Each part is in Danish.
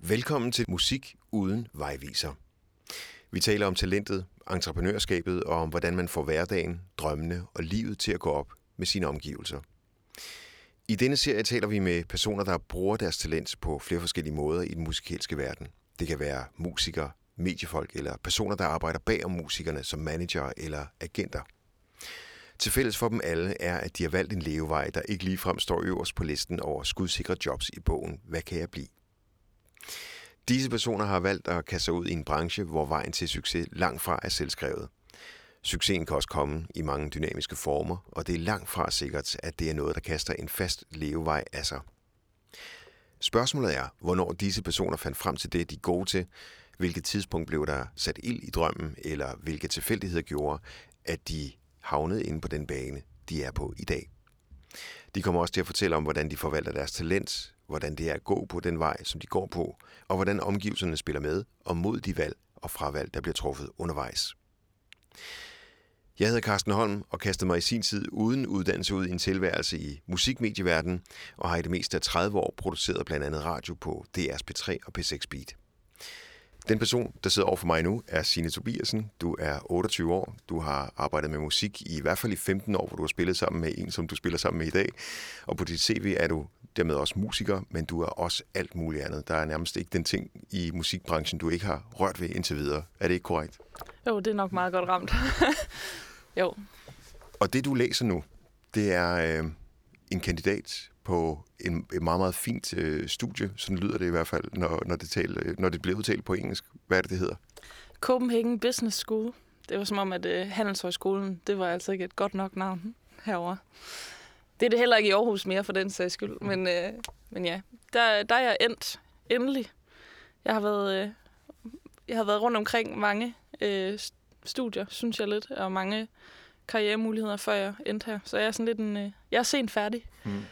Velkommen til Musik uden vejviser. Vi taler om talentet, entreprenørskabet og om, hvordan man får hverdagen, drømmene og livet til at gå op med sine omgivelser. I denne serie taler vi med personer, der bruger deres talent på flere forskellige måder i den musikalske verden. Det kan være musikere, mediefolk eller personer, der arbejder bag om musikerne som manager eller agenter. Til fælles for dem alle er, at de har valgt en levevej, der ikke ligefrem står øverst på listen over skudsikre jobs i bogen Hvad kan jeg blive? Disse personer har valgt at kaste sig ud i en branche, hvor vejen til succes langt fra er selvskrevet. Succesen kan også komme i mange dynamiske former, og det er langt fra sikkert, at det er noget, der kaster en fast levevej af sig. Spørgsmålet er, hvornår disse personer fandt frem til det, de er gode til, hvilket tidspunkt blev der sat ild i drømmen, eller hvilke tilfældigheder gjorde, at de havnede inde på den bane, de er på i dag. De kommer også til at fortælle om, hvordan de forvalter deres talent, hvordan det er at gå på den vej, som de går på, og hvordan omgivelserne spiller med og mod de valg og fravalg, der bliver truffet undervejs. Jeg hedder Carsten Holm og kastede mig i sin tid uden uddannelse ud i en tilværelse i musikmedieverdenen og har i det meste af 30 år produceret blandt andet radio på DR's P3 og P6 Beat. Den person, der sidder over for mig nu, er Signe Tobiasen. Du er 28 år. Du har arbejdet med musik i, i hvert fald i 15 år, hvor du har spillet sammen med en, som du spiller sammen med i dag. Og på dit CV er du dermed også musiker, men du er også alt muligt andet. Der er nærmest ikke den ting i musikbranchen, du ikke har rørt ved indtil videre. Er det ikke korrekt? Jo, det er nok meget godt ramt. jo. Og det, du læser nu, det er øh, en kandidat på en, et meget, meget fint øh, studie. Sådan lyder det i hvert fald, når, når, det tal, når det bliver udtalt på engelsk. Hvad er det, det hedder? Copenhagen Business School. Det var som om, at øh, Handelshøjskolen, det var altså ikke et godt nok navn herover. Det er det heller ikke i Aarhus mere, for den sags skyld. Men, øh, men ja, der, der er jeg endt. Endelig. Jeg har været, øh, jeg har været rundt omkring mange øh, studier, synes jeg lidt, og mange karrieremuligheder, før jeg endte her. Så jeg er sådan lidt en... Øh, jeg er sent færdig. Hmm.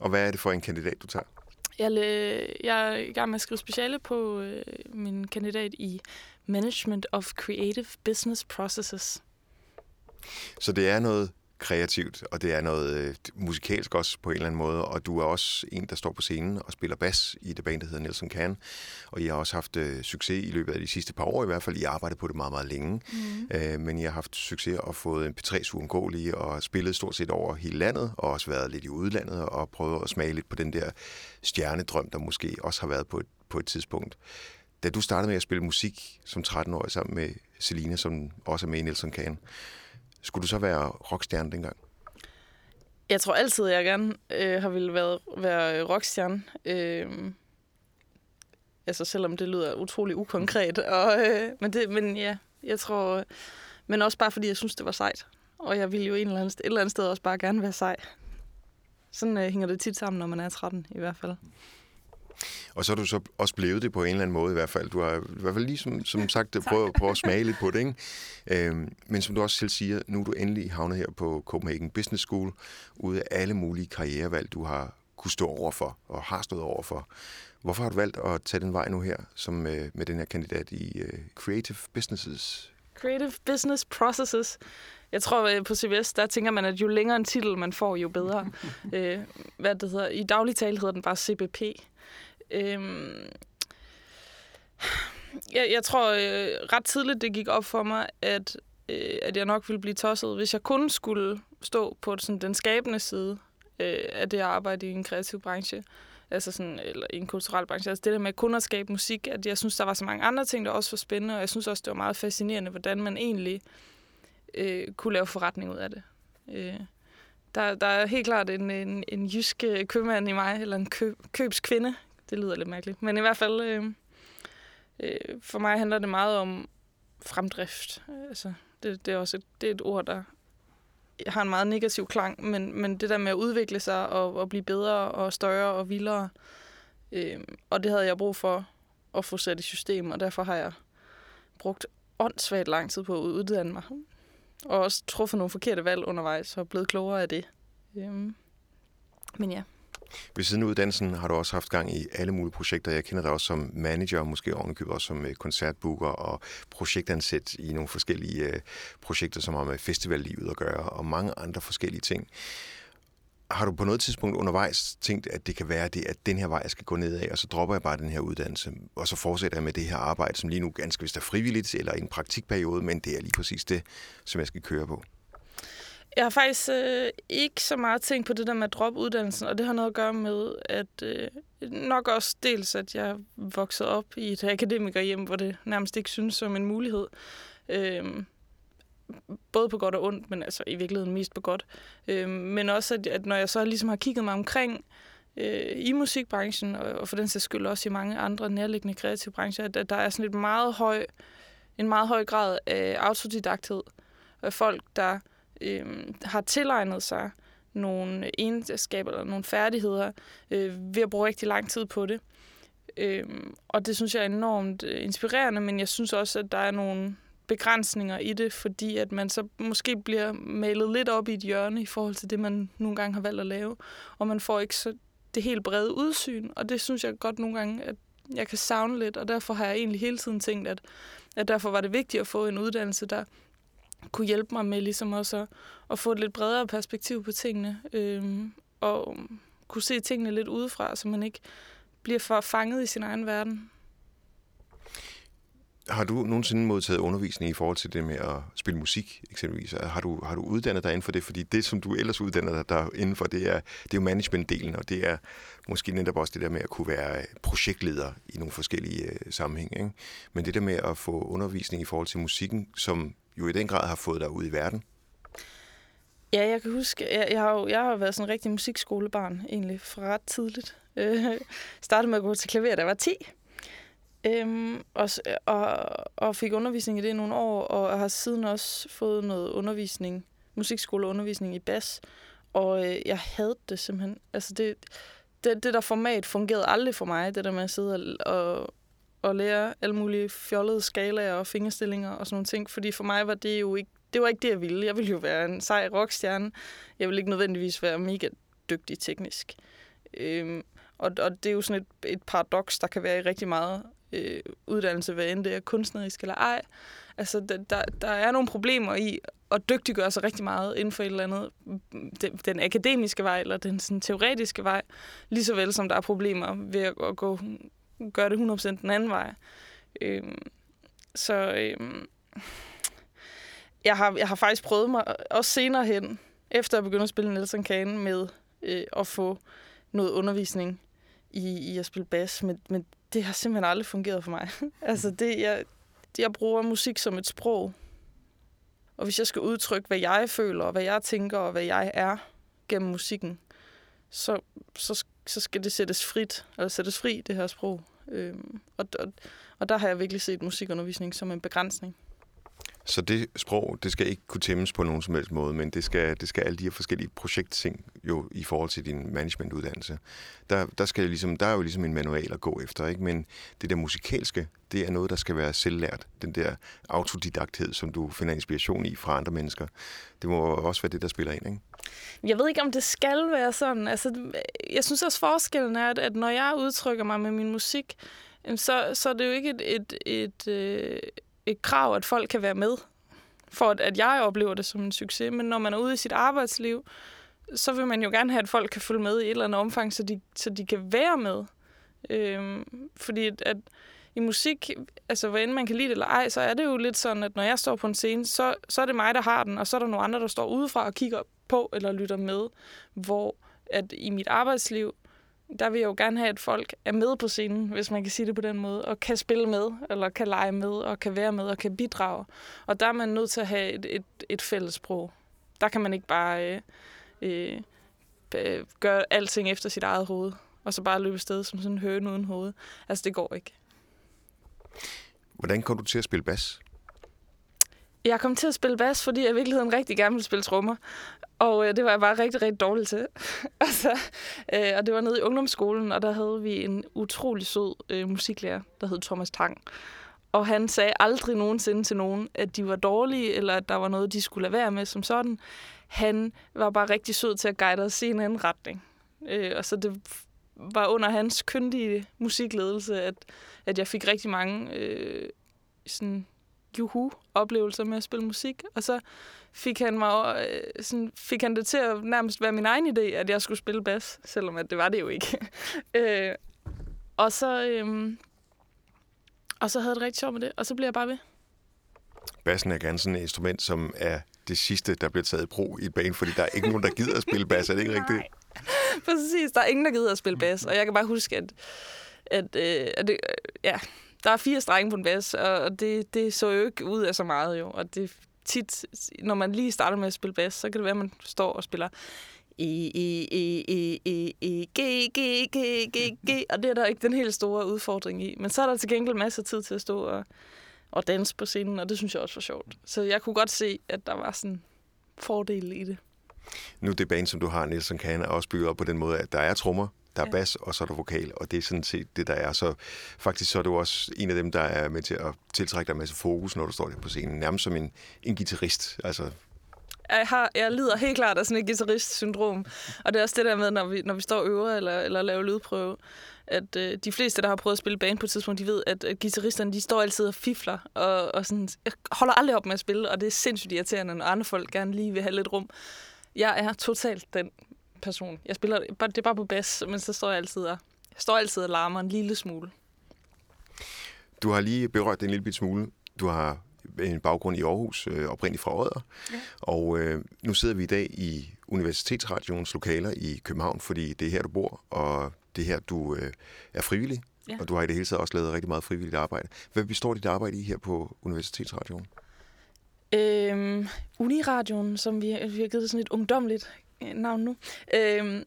Og hvad er det for en kandidat, du tager? Jeg, jeg er i gang med at skrive speciale på øh, min kandidat i Management of Creative Business Processes. Så det er noget kreativt, og det er noget øh, musikalsk også på en eller anden måde, og du er også en, der står på scenen og spiller bas i det band, der hedder Nelson Can, og I har også haft øh, succes i løbet af de sidste par år i hvert fald. I arbejdet på det meget, meget længe, mm. øh, men I har haft succes og fået en P3 uundgåelig og spillet stort set over hele landet, og også været lidt i udlandet og prøvet at smage lidt på den der stjernedrøm, der måske også har været på et, på et tidspunkt. Da du startede med at spille musik som 13-årig sammen med Selina, som også er med i Nelson Can, skulle du så være rockstjerne dengang? Jeg tror altid, jeg gerne øh, har ville være, være rockstjerne. Øh, altså selvom det lyder utrolig ukonkret. Og, øh, men, det, men ja, jeg tror... Men også bare fordi, jeg synes, det var sejt. Og jeg ville jo en eller anden, et eller andet sted også bare gerne være sej. Sådan øh, hænger det tit sammen, når man er 13 i hvert fald. Og så er du så også blevet det på en eller anden måde i hvert fald. Du har i hvert fald lige som, som sagt prøvet, prøvet at smage lidt på det. Ikke? Øhm, men som du også selv siger, nu er du endelig havnet her på Copenhagen Business School, ude af alle mulige karrierevalg, du har kunne stå overfor og har stået overfor. Hvorfor har du valgt at tage den vej nu her, som øh, med den her kandidat i øh, Creative Businesses? Creative Business Processes. Jeg tror, at på CVS, der tænker man, at jo længere en titel man får, jo bedre. øh, hvad det hedder. I daglig tale hedder den bare CBP. Øhm, jeg, jeg tror øh, ret tidligt, det gik op for mig, at, øh, at jeg nok ville blive tosset, hvis jeg kun skulle stå på sådan, den skabende side øh, af det at arbejde i en kreativ branche. Altså sådan, eller i en kulturel branche. Altså det der med kun at skabe musik, at jeg synes, der var så mange andre ting, der også var spændende, og jeg synes også, det var meget fascinerende, hvordan man egentlig øh, kunne lave forretning ud af det. Øh, der, der er helt klart en, en, en jysk købmand i mig, eller en køb, købskvinde, det lyder lidt mærkeligt. Men i hvert fald, øh, øh, for mig handler det meget om fremdrift. Altså, det, det er også et, det er et ord, der har en meget negativ klang, men, men det der med at udvikle sig og, og blive bedre og større og vildere, øh, og det havde jeg brug for at få sat i system, og derfor har jeg brugt åndssvagt lang tid på at uddanne mig. Og også truffet nogle forkerte valg undervejs og blevet klogere af det. Øh, men ja. Ved siden af uddannelsen har du også haft gang i alle mulige projekter. Jeg kender dig også som manager, og måske ovenikøbet også som øh, koncertbooker og projektansæt i nogle forskellige øh, projekter, som har med festivallivet at gøre, og mange andre forskellige ting. har du på noget tidspunkt undervejs tænkt, at det kan være det, at den her vej, jeg skal gå ned af, og så dropper jeg bare den her uddannelse, og så fortsætter jeg med det her arbejde, som lige nu ganske vist er frivilligt, eller en praktikperiode, men det er lige præcis det, som jeg skal køre på? Jeg har faktisk øh, ikke så meget tænkt på det der med at droppe uddannelsen, og det har noget at gøre med, at øh, nok også dels, at jeg voksede op i et akademikerhjem, hvor det nærmest ikke synes som en mulighed. Øh, både på godt og ondt, men altså i virkeligheden mest på godt. Øh, men også, at, at når jeg så ligesom har kigget mig omkring øh, i musikbranchen, og, og for den sags skyld også i mange andre nærliggende kreative brancher, at, at der er sådan et meget høj, en meget høj grad af autodidakthed. Og folk, der øh, har tilegnet sig nogle egenskaber eller nogle færdigheder øh, ved at bruge rigtig lang tid på det. Øh, og det synes jeg er enormt øh, inspirerende, men jeg synes også, at der er nogle begrænsninger i det, fordi at man så måske bliver malet lidt op i et hjørne i forhold til det, man nogle gange har valgt at lave, og man får ikke så det helt brede udsyn, og det synes jeg godt nogle gange, at jeg kan savne lidt, og derfor har jeg egentlig hele tiden tænkt, at, at derfor var det vigtigt at få en uddannelse, der kunne hjælpe mig med ligesom også at, at få et lidt bredere perspektiv på tingene, øh, og kunne se tingene lidt udefra, så man ikke bliver for fanget i sin egen verden. Har du nogensinde modtaget undervisning i forhold til det med at spille musik, eksempelvis? Har du, har du uddannet dig inden for det? Fordi det, som du ellers uddanner dig der inden for, det er, det er jo managementdelen, og det er måske netop også det der med at kunne være projektleder i nogle forskellige øh, sammenhænge. Ikke? Men det der med at få undervisning i forhold til musikken, som jo i den grad har fået dig ud i verden. Ja, jeg kan huske, jeg, jeg, har, jo, jeg har været sådan en rigtig musikskolebarn egentlig fra ret tidligt. Øh, startede med at gå til klaver, da jeg var 10. Øhm, og, og, og fik undervisning i det i nogle år, og har siden også fået noget undervisning, musikskoleundervisning i bas. Og øh, jeg havde det simpelthen. Altså det, det, det der format fungerede aldrig for mig, det der med at sidde og, og, og lære alle mulige fjollede skalaer og fingerstillinger og sådan nogle ting. Fordi for mig var det jo ikke det var ikke det, jeg ville. Jeg ville jo være en sej rockstjerne. Jeg ville ikke nødvendigvis være mega dygtig teknisk. Øhm, og, og det er jo sådan et, et paradoks, der kan være i rigtig meget øh, uddannelse, hvad end det er kunstnerisk eller ej. Altså, der, der, der er nogle problemer i at dygtiggøre sig rigtig meget inden for et eller andet, den, den akademiske vej, eller den sådan, teoretiske vej, lige så vel som der er problemer ved at, at gå, gøre det 100% den anden vej. Øhm, så øhm, jeg, har, jeg har faktisk prøvet mig, øh, også senere hen, efter jeg begyndte at spille Nelson Kane, med øh, at få noget undervisning i, i at spille bas, men, men det har simpelthen aldrig fungeret for mig. altså, det, jeg, jeg bruger musik som et sprog. Og hvis jeg skal udtrykke, hvad jeg føler, og hvad jeg tænker, og hvad jeg er gennem musikken, så, så, så skal det sættes frit, eller sættes fri, det her sprog. Øhm, og, og, og der har jeg virkelig set musikundervisning som en begrænsning. Så det sprog, det skal ikke kunne tæmmes på nogen som helst måde, men det skal, det skal alle de her forskellige projektting jo i forhold til din managementuddannelse. Der, der, skal ligesom, der er jo ligesom en manual at gå efter, ikke? men det der musikalske, det er noget, der skal være selvlært. Den der autodidakthed, som du finder inspiration i fra andre mennesker. Det må også være det, der spiller ind, ikke? Jeg ved ikke, om det skal være sådan. Altså, jeg synes også, forskellen er, at når jeg udtrykker mig med min musik, så, så er det jo ikke et, et, et, et øh, et krav, at folk kan være med, for at, at jeg oplever det som en succes. Men når man er ude i sit arbejdsliv, så vil man jo gerne have, at folk kan følge med i et eller andet omfang, så de, så de kan være med. Øhm, fordi at, at i musik, altså hvad end man kan lide det eller ej, så er det jo lidt sådan, at når jeg står på en scene, så, så er det mig, der har den, og så er der nogle andre, der står udefra og kigger på eller lytter med. Hvor at i mit arbejdsliv, der vil jeg jo gerne have, at folk er med på scenen, hvis man kan sige det på den måde, og kan spille med, eller kan lege med, og kan være med, og kan bidrage. Og der er man nødt til at have et, et, et fælles sprog. Der kan man ikke bare øh, øh, gøre alting efter sit eget hoved, og så bare løbe sted som sådan en høne uden hoved. Altså, det går ikke. Hvordan kom du til at spille bas? Jeg kom til at spille bas, fordi jeg i virkeligheden rigtig gerne ville spille trommer. Og øh, det var jeg bare rigtig, rigtig dårlig til. altså, øh, og det var nede i ungdomsskolen, og der havde vi en utrolig sød øh, musiklærer, der hed Thomas Tang. Og han sagde aldrig nogensinde til nogen, at de var dårlige, eller at der var noget, de skulle lade være med som sådan. Han var bare rigtig sød til at guide os i en anden retning. Øh, og så det var under hans kyndige musikledelse, at, at jeg fik rigtig mange øh, sådan juhu-oplevelser med at spille musik. Og så fik han, mig, øh, sådan, fik han det til at nærmest være min egen idé, at jeg skulle spille bas, selvom at det var det jo ikke. øh, og så... Øh, og så havde jeg det rigtig sjovt med det, og så blev jeg bare ved. Bassen er gerne sådan et instrument, som er det sidste, der bliver taget i brug i et bane, fordi der er ikke nogen, der gider at spille bas. Er det ikke rigtigt? Præcis, der er ingen, der gider at spille bas. Og jeg kan bare huske, at, at, øh, at det, øh, ja, der er fire strenge på en bas, og det, det så jo ikke ud af så meget jo. Og det tit, når man lige starter med at spille bas, så kan det være, at man står og spiller E, E, E, E, E, E, G, G, G, G, G, og det er der ikke den helt store udfordring i. Men så er der til gengæld masser af tid til at stå og, og danse på scenen, og det synes jeg også var sjovt. Så jeg kunne godt se, at der var sådan fordele i det. Nu det band, som du har, Nielsen Kane, er også bygget op på den måde, at der er trommer, der er ja. bas, og så er der vokal, og det er sådan set det, der er. Så faktisk så er du også en af dem, der er med til at tiltrække dig en masse fokus, når du står der på scenen. Nærmest som en, en guitarist. Altså, jeg, har, jeg lider helt klart af sådan et guitarist-syndrom. Og det er også det der med, når vi, når vi står og øver eller, eller laver lydprøve, at øh, de fleste, der har prøvet at spille band på et tidspunkt, de ved, at, at guitaristerne, de står altid og fifler, og, og sådan, jeg holder aldrig op med at spille, og det er sindssygt irriterende, når andre folk gerne lige vil have lidt rum. Jeg er totalt den person. Jeg spiller, det er bare på bas, men så står jeg altid og, jeg står altid og larmer en lille smule. Du har lige berørt det en lille smule. Du har en baggrund i Aarhus, øh, oprindeligt fra Odder. Ja. Og øh, nu sidder vi i dag i Universitetsradioens lokaler i København, fordi det er her, du bor, og det er her, du øh, er frivillig. Ja. Og du har i det hele taget også lavet rigtig meget frivilligt arbejde. Hvad består dit arbejde i her på Universitetsradioen? Øhm, Uniradioen, som vi, vi har givet sådan et ungdomligt navn nu. Øh,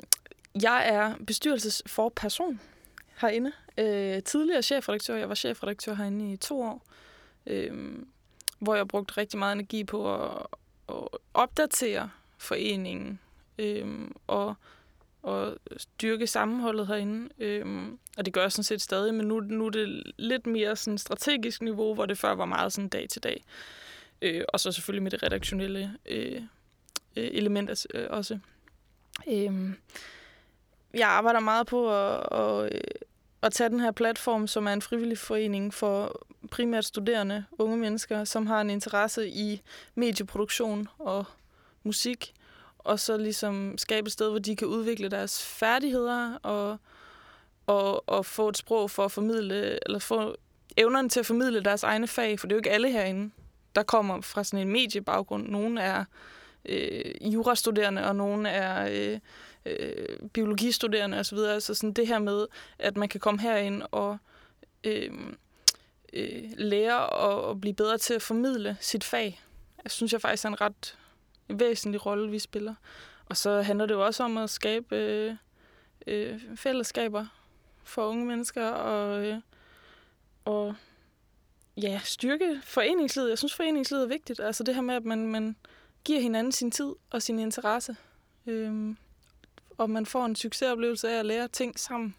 jeg er bestyrelsesforperson herinde. Øh, tidligere chefredaktør. Jeg var chefredaktør herinde i to år. øh, hvor jeg brugte rigtig meget energi på at, at opdatere foreningen øh, og, og styrke sammenholdet herinde. Øhm, og det gør jeg sådan set stadig, men nu, nu er det lidt mere sådan strategisk niveau, hvor det før var meget sådan dag til dag. Øh, og så selvfølgelig med det redaktionelle øh, øh element øh, også. Øh, jeg arbejder meget på at, at, øh, at tage den her platform, som er en frivillig forening for primært studerende, unge mennesker, som har en interesse i medieproduktion og musik, og så ligesom skabe et sted, hvor de kan udvikle deres færdigheder og, og, og få et sprog for at formidle, eller få evnerne til at formidle deres egne fag, for det er jo ikke alle herinde, der kommer fra sådan en mediebaggrund. Nogle er øh, jurastuderende, og nogle er øh, øh, biologistuderende osv. Så altså sådan det her med, at man kan komme herind og øh, øh, lære og, og blive bedre til at formidle sit fag. Jeg synes jeg faktisk er en ret væsentlig rolle, vi spiller. Og så handler det jo også om at skabe øh, øh, fællesskaber for unge mennesker og, øh, og ja, styrke foreningslivet. Jeg synes, foreningslivet er vigtigt. Altså det her med, at man, man giver hinanden sin tid og sin interesse. Øhm, og man får en succesoplevelse af at lære ting sammen.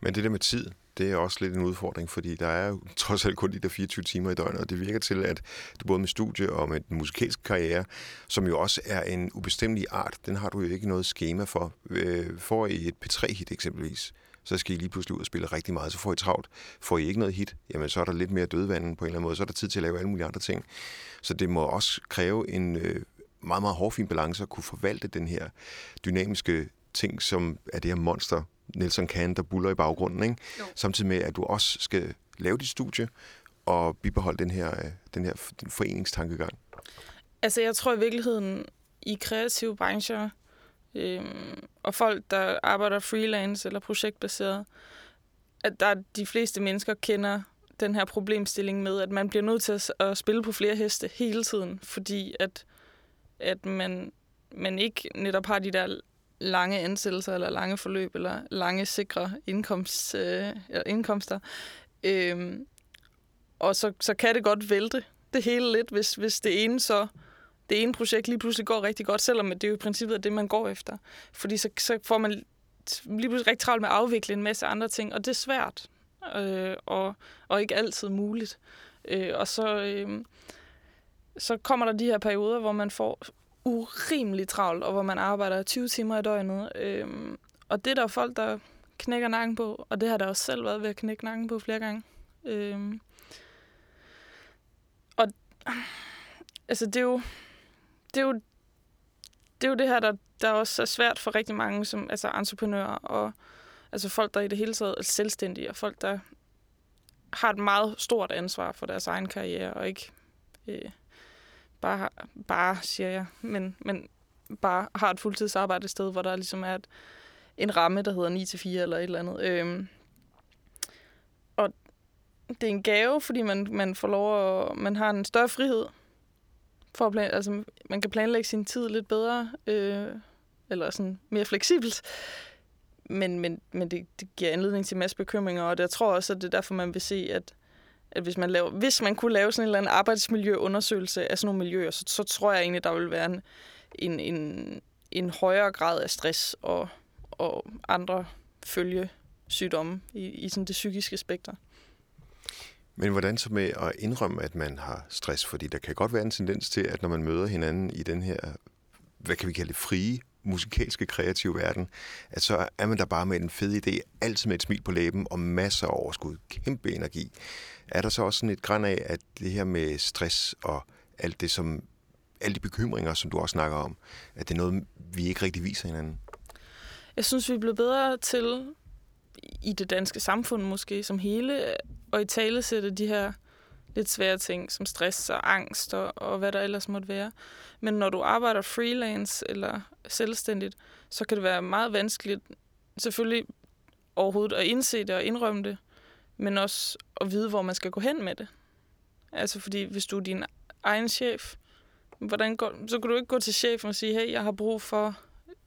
Men det der med tid, det er også lidt en udfordring, fordi der er jo trods alt kun de der 24 timer i døgnet, og det virker til, at du både med studie og med den musikalske karriere, som jo også er en ubestemmelig art, den har du jo ikke noget schema for. Øh, får I et P3-hit eksempelvis, så skal I lige pludselig ud og spille rigtig meget, så får I travlt. Får I ikke noget hit, jamen så er der lidt mere dødvanden på en eller anden måde, så er der tid til at lave alle mulige andre ting. Så det må også kræve en øh, meget, meget hårfin balance at kunne forvalte den her dynamiske ting, som er det her monster, Nelson Kahn, der buller i baggrunden, ikke? samtidig med, at du også skal lave dit studie og bibeholde den her, den her foreningstankegang? Altså, jeg tror i virkeligheden, i kreative brancher, øhm, og folk, der arbejder freelance eller projektbaseret, at der de fleste mennesker kender den her problemstilling med, at man bliver nødt til at, spille på flere heste hele tiden, fordi at, at man, man ikke netop har de der lange ansættelser, eller lange forløb, eller lange sikre indkomst, øh, indkomster. Øhm, og så, så kan det godt vælte det hele lidt, hvis, hvis det ene så det ene projekt lige pludselig går rigtig godt, selvom det jo i princippet er det, man går efter. Fordi så, så får man lige pludselig rigtig travlt med at afvikle en masse andre ting, og det er svært, øh, og, og ikke altid muligt. Øh, og så, øh, så kommer der de her perioder, hvor man får urimelig travlt, og hvor man arbejder 20 timer i døgnet. Øh, og det er der folk, der knækker nakken på, og det har der også selv været ved at knække nakken på flere gange. Øhm, altså det er jo, det er jo, det er jo det her, der, der også er svært for rigtig mange, som altså entreprenører og altså folk, der i det hele taget er selvstændige, og folk, der har et meget stort ansvar for deres egen karriere, og ikke øh, bare, bare, siger jeg, men, men bare har et fuldtidsarbejde et sted, hvor der ligesom er et, en ramme, der hedder 9-4 eller et eller andet. Øhm, og det er en gave, fordi man, man får lov at, man har en større frihed for at plan, altså man kan planlægge sin tid lidt bedre, øh, eller sådan mere fleksibelt. Men, men, men det, det giver anledning til en masse bekymringer, og det, jeg tror også, at det er derfor, man vil se, at, at hvis, man laver, hvis man kunne lave sådan en eller anden arbejdsmiljøundersøgelse af sådan nogle miljøer, så, så tror jeg egentlig, der vil være en, en, en, en højere grad af stress og, og andre følge sygdomme i, i sådan det psykiske spekter. Men hvordan så med at indrømme, at man har stress? Fordi der kan godt være en tendens til, at når man møder hinanden i den her, hvad kan vi kalde det, frie, musikalske, kreative verden, at så er man der bare med en fed idé, altid med et smil på læben og masser af overskud, kæmpe energi. Er der så også sådan et græn af, at det her med stress og alt det, som alle de bekymringer, som du også snakker om, at det er noget, vi ikke rigtig viser hinanden? Jeg synes, vi er blevet bedre til i det danske samfund måske som hele, og i tale sætte de her lidt svære ting, som stress og angst og, og hvad der ellers måtte være. Men når du arbejder freelance eller selvstændigt, så kan det være meget vanskeligt selvfølgelig overhovedet at indse det og indrømme det, men også at vide, hvor man skal gå hen med det. Altså fordi hvis du er din egen chef, hvordan går, så kan du ikke gå til chefen og sige, hey, jeg har brug for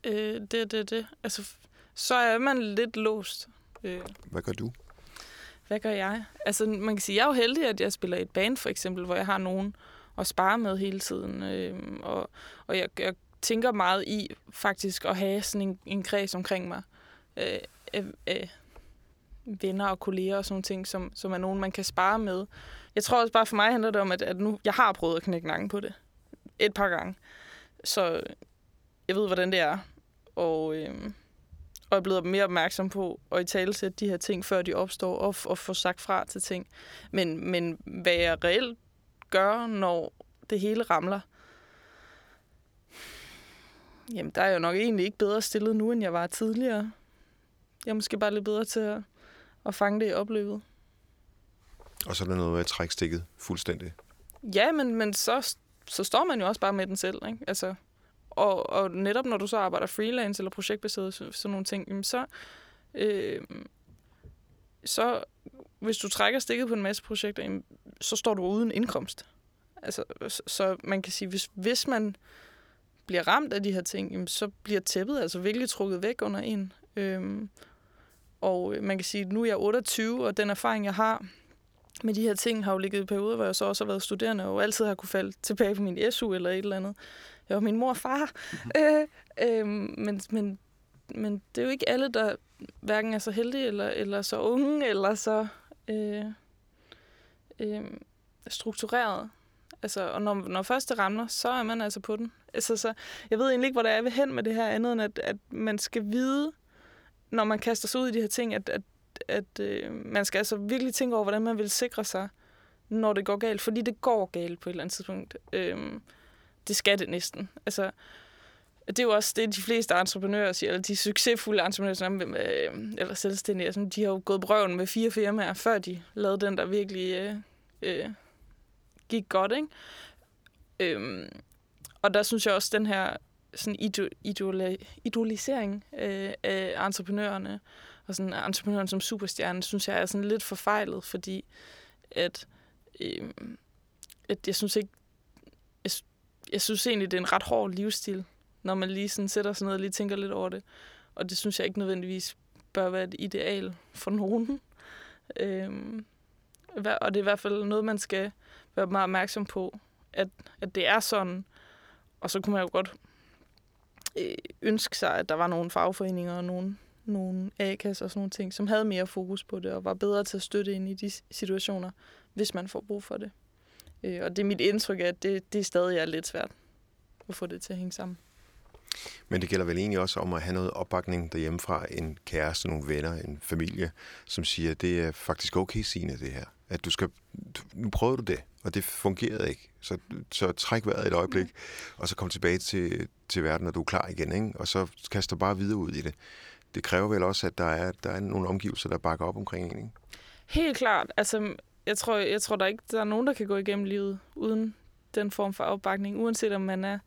øh, det, det, det. Altså, så er man lidt låst. Øh. Hvad gør du? Hvad gør jeg? Altså, man kan sige, jeg er jo heldig, at jeg spiller i et band, for eksempel, hvor jeg har nogen at spare med hele tiden. Øh, og og jeg, jeg tænker meget i faktisk at have sådan en, en kreds omkring mig. Øh, øh, øh, venner og kolleger og sådan nogle ting, som, som er nogen, man kan spare med. Jeg tror også bare for mig handler det om, at, at nu, jeg har prøvet at knække nakken på det. Et par gange. Så jeg ved, hvordan det er. Og, øh, og er blevet mere opmærksom på at i tale sætte de her ting, før de opstår, og, og få sagt fra til ting. Men, men hvad jeg reelt gør, når det hele ramler, jamen der er jeg jo nok egentlig ikke bedre stillet nu, end jeg var tidligere. Jeg er måske bare lidt bedre til at, at fange det i opløbet. Og så er der noget med at trække stikket fuldstændig. Ja, men, men så, så står man jo også bare med den selv. Ikke? Altså, og, og netop når du så arbejder freelance eller projektbaseret, så, sådan nogle ting, så, øh, så hvis du trækker stikket på en masse projekter, så står du uden indkomst. Altså, så man kan sige, hvis, hvis man bliver ramt af de her ting, så bliver tæppet altså virkelig trukket væk under en. Øhm, og øh, man kan sige, at nu er jeg 28, og den erfaring, jeg har med de her ting, har jo ligget i perioder, hvor jeg så også har været studerende, og altid har kunne falde tilbage på min SU eller et eller andet jeg var min mor og far. Øh, øh, men, men, men det er jo ikke alle, der hverken er så heldige, eller, eller så unge, eller så øh, øh, struktureret. Altså, og når, når først det ramler, så er man altså på den. Altså, så, jeg ved egentlig ikke, hvor det er, vil hen med det her andet, end at, at man skal vide, når man kaster sig ud i de her ting, at, at, at øh, man skal altså virkelig tænke over, hvordan man vil sikre sig, når det går galt. Fordi det går galt på et eller andet tidspunkt. Øh, det skal det næsten. Altså, det er jo også det, de fleste entreprenører siger, eller de succesfulde entreprenører, som, øh, eller selvstændige, som, de har jo gået brøven med fire firmaer, før de lavede den, der virkelig øh, øh, gik godt, ikke? Øhm, og der synes jeg også, den her sådan idol, idolisering øh, af entreprenørerne, og sådan entreprenøren som superstjerne, synes jeg er sådan lidt forfejlet, fordi at, øh, at jeg synes ikke, jeg synes egentlig, det er en ret hård livsstil, når man lige sådan sætter sig ned og lige tænker lidt over det. Og det synes jeg ikke nødvendigvis bør være et ideal for nogen. Øhm, og det er i hvert fald noget, man skal være meget opmærksom på, at, at det er sådan. Og så kunne man jo godt øh, ønske sig, at der var nogle fagforeninger og nogle, nogle A-kasser og sådan nogle ting, som havde mere fokus på det og var bedre til at støtte ind i de situationer, hvis man får brug for det. Øh, og det er mit indtryk, at det, det stadig er lidt svært at få det til at hænge sammen. Men det gælder vel egentlig også om at have noget opbakning derhjemme fra en kæreste, nogle venner, en familie, som siger, at det er faktisk okay, Signe, det her. At du skal, nu prøver du det, og det fungerede ikke. Så, så træk vejret et øjeblik, mm. og så kom tilbage til, til verden, når du er klar igen. Ikke? Og så kaster bare videre ud i det. Det kræver vel også, at der er, der er nogle omgivelser, der bakker op omkring en, ikke? Helt klart. Altså, jeg tror, jeg tror der ikke, der er nogen, der kan gå igennem livet uden den form for opbakning, uanset om man er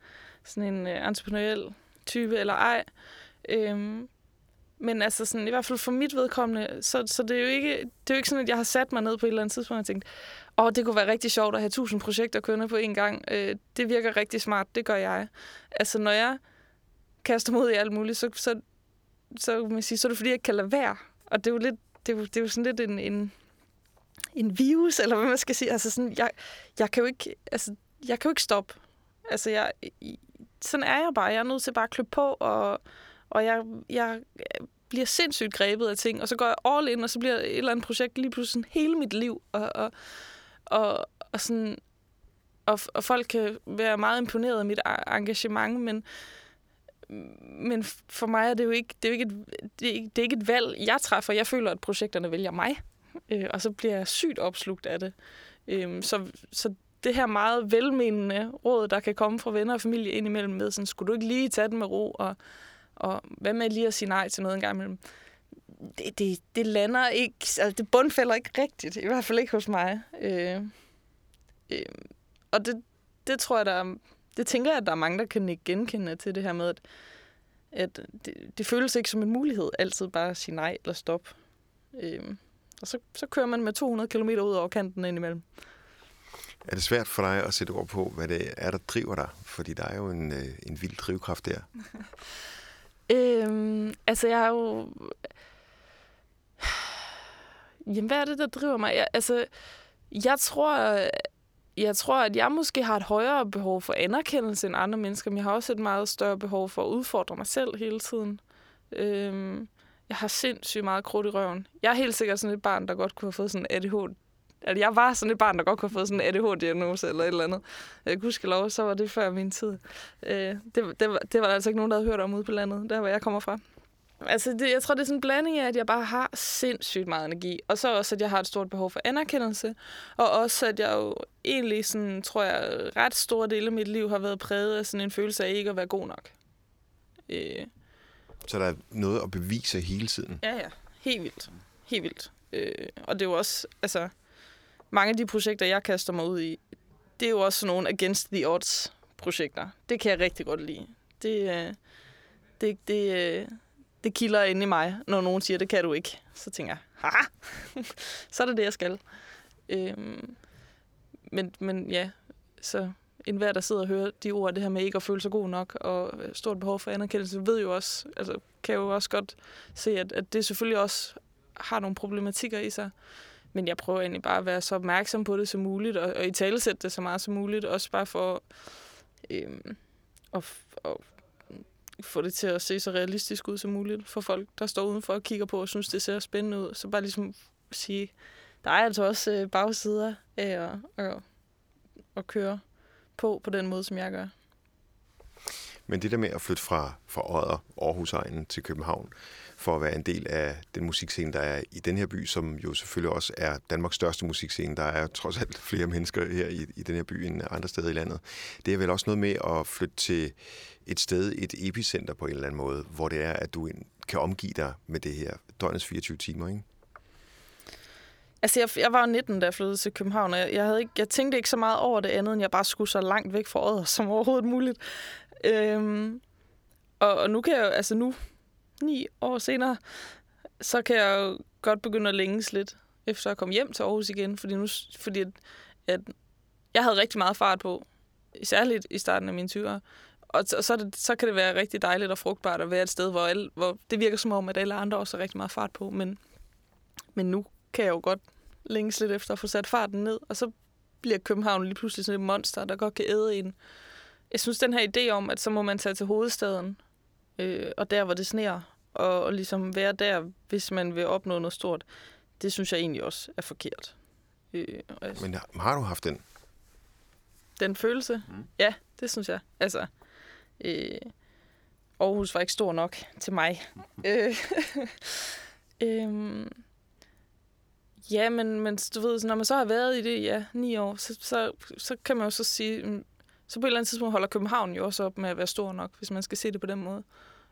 sådan en uh, type eller ej. Øhm, men altså sådan, i hvert fald for mit vedkommende, så, så det, er jo ikke, det er jo ikke sådan, at jeg har sat mig ned på et eller andet tidspunkt og tænkt, åh, det kunne være rigtig sjovt at have tusind projekter kørende på én gang. Øh, det virker rigtig smart, det gør jeg. Altså, når jeg kaster mod i alt muligt, så, så, så, man sige, så er det fordi, jeg kan lade være. Og det er jo, lidt, det er jo, det er jo sådan lidt en, en, en virus, eller hvad man skal sige. Altså sådan, jeg, jeg kan jo ikke, altså, jeg kan jo ikke stoppe. Altså, jeg, sådan er jeg bare. Jeg er nødt til bare at klø på, og, og jeg, jeg bliver sindssygt grebet af ting, og så går jeg all in, og så bliver et eller andet projekt lige pludselig sådan hele mit liv, og, og, og, og sådan, og, og folk kan være meget imponeret af mit engagement, men, men for mig er det jo ikke, det er jo ikke, et, det er ikke, det er ikke et valg, jeg træffer. Jeg føler, at projekterne vælger mig, øh, og så bliver jeg sygt opslugt af det. Øh, så, så det her meget velmenende råd, der kan komme fra venner og familie indimellem med, sådan, skulle du ikke lige tage den med ro, og, og hvad med lige at sige nej til noget en gang imellem? Det, det, det lander ikke, altså det bundfælder ikke rigtigt, i hvert fald ikke hos mig. Øh, øh, og det, det tror jeg, der er, det tænker jeg, at der er mange, der kan genkende til det her med, at, at det, det føles ikke som en mulighed altid bare at sige nej eller stop. Øh, og så, så kører man med 200 km ud over kanten indimellem. Er det svært for dig at sætte ord på, hvad det er, der driver dig? Fordi der er jo en, øh, en vild drivkraft der. øhm, altså, jeg har jo... Jamen, hvad er det, der driver mig? Jeg, altså, jeg tror, jeg tror, at jeg måske har et højere behov for anerkendelse end andre mennesker, men jeg har også et meget større behov for at udfordre mig selv hele tiden. Øhm, jeg har sindssygt meget krudt i røven. Jeg er helt sikkert sådan et barn, der godt kunne have fået sådan en ADHD, Altså, jeg var sådan et barn, der godt kunne have fået sådan en ADHD-diagnose eller et eller andet. Jeg kunne lov, så var det før min tid. Øh, det, det, var, det var der altså ikke nogen, der havde hørt om ude på landet, der hvor jeg kommer fra. Altså, det, jeg tror, det er sådan en blanding af, at jeg bare har sindssygt meget energi. Og så også, at jeg har et stort behov for anerkendelse. Og også, at jeg jo egentlig, sådan, tror jeg, ret store dele af mit liv har været præget af sådan en følelse af ikke at være god nok. Øh. Så der er noget at bevise hele tiden? Ja, ja. Helt vildt. Helt vildt. Øh, og det er jo også, altså mange af de projekter, jeg kaster mig ud i, det er jo også nogle against the odds projekter. Det kan jeg rigtig godt lide. Det, øh, det, det, øh, det kilder ind i mig, når nogen siger, det kan du ikke. Så tænker jeg, haha, så er det det, jeg skal. Øhm, men, men ja, så enhver, der sidder og hører de ord, det her med ikke at føle sig god nok, og øh, stort behov for anerkendelse, ved jo også, altså kan jo også godt se, at, at det selvfølgelig også har nogle problematikker i sig. Men jeg prøver egentlig bare at være så opmærksom på det som muligt, og, og i talesætte det så meget som muligt, også bare for øhm, at, at få det til at se så realistisk ud som muligt for folk, der står udenfor og kigger på og synes, det ser spændende ud. Så bare ligesom sige, der er altså også øh, bagsider af at, at, at køre på på den måde, som jeg gør. Men det der med at flytte fra, fra Odder, Aarhusegnen til København, for at være en del af den musikscene, der er i den her by, som jo selvfølgelig også er Danmarks største musikscene. Der er trods alt flere mennesker her i, i den her by end andre steder i landet. Det er vel også noget med at flytte til et sted, et epicenter på en eller anden måde, hvor det er, at du kan omgive dig med det her døgnets 24 timer, ikke? Altså, jeg, jeg var 19, da jeg flyttede til København, og jeg, jeg, havde ikke, jeg tænkte ikke så meget over det andet, end jeg bare skulle så langt væk fra året som overhovedet muligt. Øhm, og, og nu kan jeg jo, altså nu, ni år senere, så kan jeg jo godt begynde at længes lidt efter at komme hjem til Aarhus igen, fordi, nu, fordi at, at jeg havde rigtig meget fart på, særligt i starten af mine 20'ere. Og, så, så, det, så kan det være rigtig dejligt og frugtbart at være et sted, hvor, alle, hvor det virker som om, at alle andre også har rigtig meget fart på. Men, men nu kan jeg jo godt længes lidt efter at få sat farten ned, og så bliver København lige pludselig sådan et monster, der godt kan æde en. Jeg synes, den her idé om, at så må man tage til hovedstaden, øh, og der, hvor det sneer, og, og ligesom være der, hvis man vil opnå noget stort, det synes jeg egentlig også er forkert. Øh, jeg, Men har, har du haft den? Den følelse? Mm. Ja, det synes jeg. Altså, øh, Aarhus var ikke stor nok til mig. øh, øh, Ja, men, men du ved, når man så har været i det, ja, ni år, så, så, så kan man jo så sige, mm, så på et eller andet tidspunkt holder København jo også op med at være stor nok, hvis man skal se det på den måde.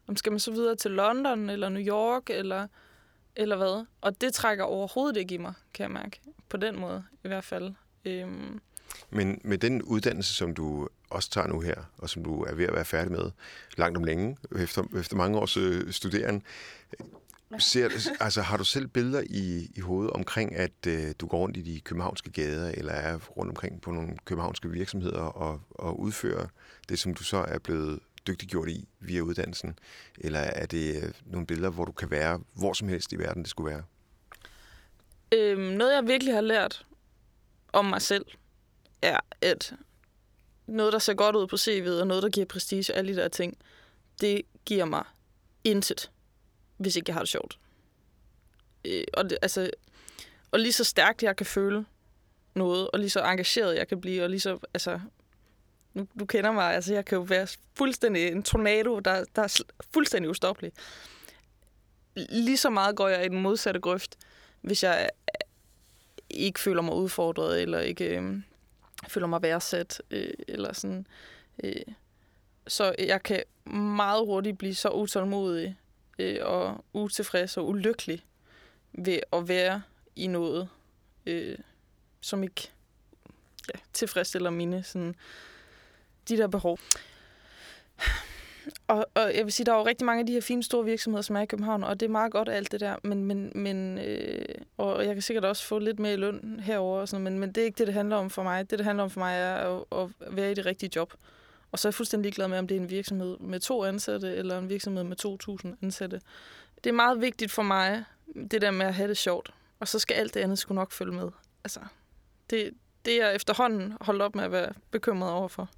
Om skal man så videre til London, eller New York, eller, eller hvad? Og det trækker overhovedet ikke i mig, kan jeg mærke. På den måde, i hvert fald. Øhm. Men med den uddannelse, som du også tager nu her, og som du er ved at være færdig med langt om længe, efter, efter mange års øh, studeren, Ser, altså, har du selv billeder i, i hovedet omkring, at øh, du går rundt i de københavnske gader, eller er rundt omkring på nogle københavnske virksomheder og, og udfører det, som du så er blevet dygtiggjort i via uddannelsen? Eller er det øh, nogle billeder, hvor du kan være hvor som helst i verden, det skulle være? Øhm, noget, jeg virkelig har lært om mig selv, er, at noget, der ser godt ud på CV'et, og noget, der giver prestige, alle de der ting, det giver mig intet hvis ikke jeg har det sjovt. Øh, og, det, altså, og lige så stærkt jeg kan føle noget, og lige så engageret jeg kan blive, og lige så, altså, nu, du kender mig, altså jeg kan jo være fuldstændig en tornado, der, der er fuldstændig ustoppelig. Lige så meget går jeg i den modsatte grøft, hvis jeg øh, ikke føler mig udfordret, eller ikke øh, føler mig værdsat, øh, eller sådan. Øh, så jeg kan meget hurtigt blive så utålmodig, øh, og utilfreds og ulykkelig ved at være i noget, øh, som ikke ja, tilfredsstiller mine sådan, de der behov. Og, og jeg vil sige, der er jo rigtig mange af de her fine store virksomheder, som er i København, og det er meget godt alt det der, men, men, men øh, og jeg kan sikkert også få lidt mere løn herover og sådan men, men det er ikke det, det handler om for mig. Det, det handler om for mig, er at, at være i det rigtige job. Og så er jeg fuldstændig ligeglad med, om det er en virksomhed med to ansatte, eller en virksomhed med 2.000 ansatte. Det er meget vigtigt for mig, det der med at have det sjovt. Og så skal alt det andet skulle nok følge med. Altså, det, det er efterhånden holdt op med at være bekymret overfor.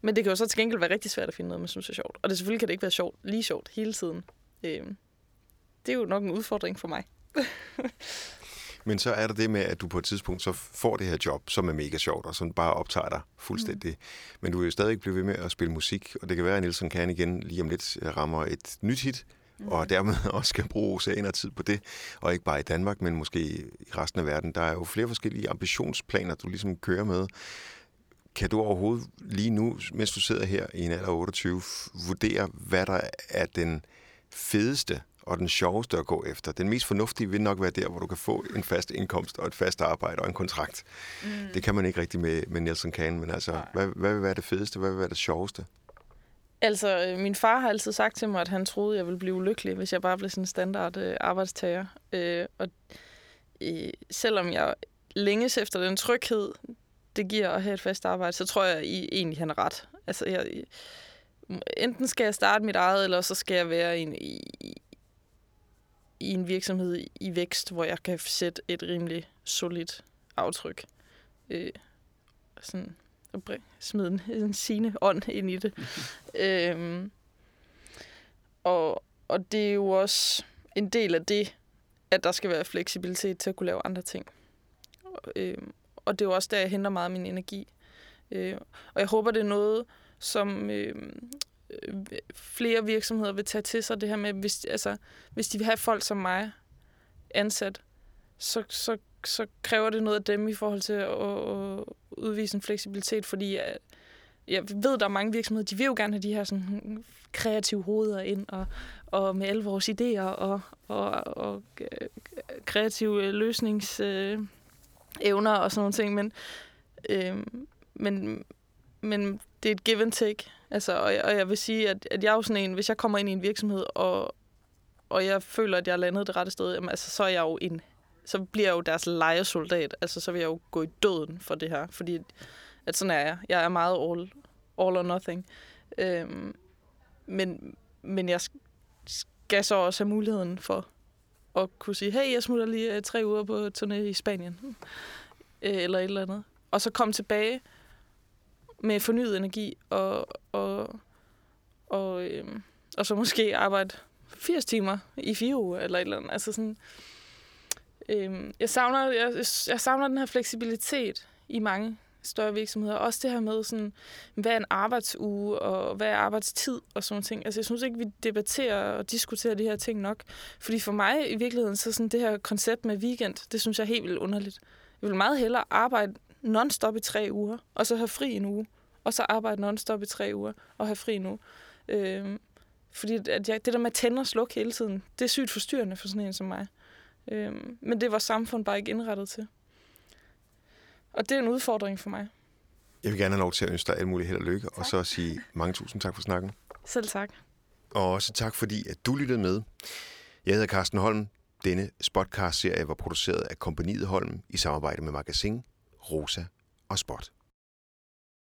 Men det kan jo så til gengæld være rigtig svært at finde noget, man synes er sjovt. Og det selvfølgelig kan det ikke være sjovt, lige sjovt hele tiden. Øh, det er jo nok en udfordring for mig. Men så er der det med, at du på et tidspunkt så får det her job, som er mega sjovt, og som bare optager dig fuldstændig. Mm. Men du vil jo stadig blive ved med at spille musik, og det kan være, at Nielsen kan igen lige om lidt rammer et nyt hit, mm. og dermed også skal bruge og tid på det, og ikke bare i Danmark, men måske i resten af verden. Der er jo flere forskellige ambitionsplaner, du ligesom kører med. Kan du overhovedet lige nu, mens du sidder her i en alder 28, vurdere, hvad der er den fedeste og den sjoveste at gå efter. Den mest fornuftige vil nok være der, hvor du kan få en fast indkomst og et fast arbejde og en kontrakt. Mm. Det kan man ikke rigtig med, med Nelson Kahn, men altså, hvad, hvad vil være det fedeste? Hvad vil være det sjoveste? Altså, øh, min far har altid sagt til mig, at han troede, at jeg ville blive ulykkelig, hvis jeg bare blev sådan en standard øh, arbejdstager. Øh, og øh, selvom jeg længes efter den tryghed, det giver at have et fast arbejde, så tror jeg I, egentlig, han er ret. Altså, jeg, enten skal jeg starte mit eget, eller så skal jeg være en, i, i en virksomhed i vækst, hvor jeg kan sætte et rimelig solidt aftryk. Øh, sådan at smide en, en sine ånd ind i det. øhm, og, og det er jo også en del af det, at der skal være fleksibilitet til at kunne lave andre ting. Øhm, og det er jo også der, jeg henter meget af min energi. Øh, og jeg håber, det er noget, som øh, Øh, flere virksomheder vil tage til sig det her med, hvis, altså, hvis de vil have folk som mig ansat, så, så, så kræver det noget af dem i forhold til at, at udvise en fleksibilitet, fordi jeg, jeg ved, der er mange virksomheder, de vil jo gerne have de her sådan, kreative hoveder ind, og, og med alle vores idéer, og, og, og øh, kreative løsningsevner øh, og sådan nogle ting, men, øh, men, men det er et give and take. Altså, og, jeg, og jeg vil sige, at, at jeg er jo sådan en, hvis jeg kommer ind i en virksomhed, og, og jeg føler, at jeg er landet det rette sted, jamen, altså, så er jeg jo en, så bliver jeg jo deres lejesoldat. Altså, så vil jeg jo gå i døden for det her, fordi at sådan er jeg. Jeg er meget all, all or nothing. Øhm, men, men jeg skal så også have muligheden for at kunne sige, hey, jeg smutter lige øh, tre uger på turné i Spanien. Øh, eller et eller andet. Og så komme tilbage med fornyet energi, og, og, og, øhm, og så måske arbejde 80 timer i fire uger, eller et eller andet. Altså sådan, øhm, jeg, savner, jeg, jeg savner den her fleksibilitet i mange større virksomheder. Også det her med, sådan, hvad er en arbejdsuge, og hvad er arbejdstid, og sådan ting. Altså, jeg synes ikke, vi debatterer og diskuterer de her ting nok. Fordi for mig i virkeligheden, så sådan det her koncept med weekend, det synes jeg er helt vildt underligt. Jeg vil meget hellere arbejde non-stop i tre uger, og så have fri en uge, og så arbejde non-stop i tre uger, og have fri en uge. Øhm, fordi at jeg, det der med at tænde og slukke hele tiden, det er sygt forstyrrende for sådan en som mig. Øhm, men det var samfund bare ikke indrettet til. Og det er en udfordring for mig. Jeg vil gerne have lov til at ønske dig alt muligt held og lykke, tak. og så sige mange tusind tak for snakken. Selv tak. Og også tak, fordi at du lyttede med. Jeg hedder Carsten Holm. Denne spotcast-serie var produceret af Kompaniet Holm i samarbejde med Magasin, Rosa og Spot.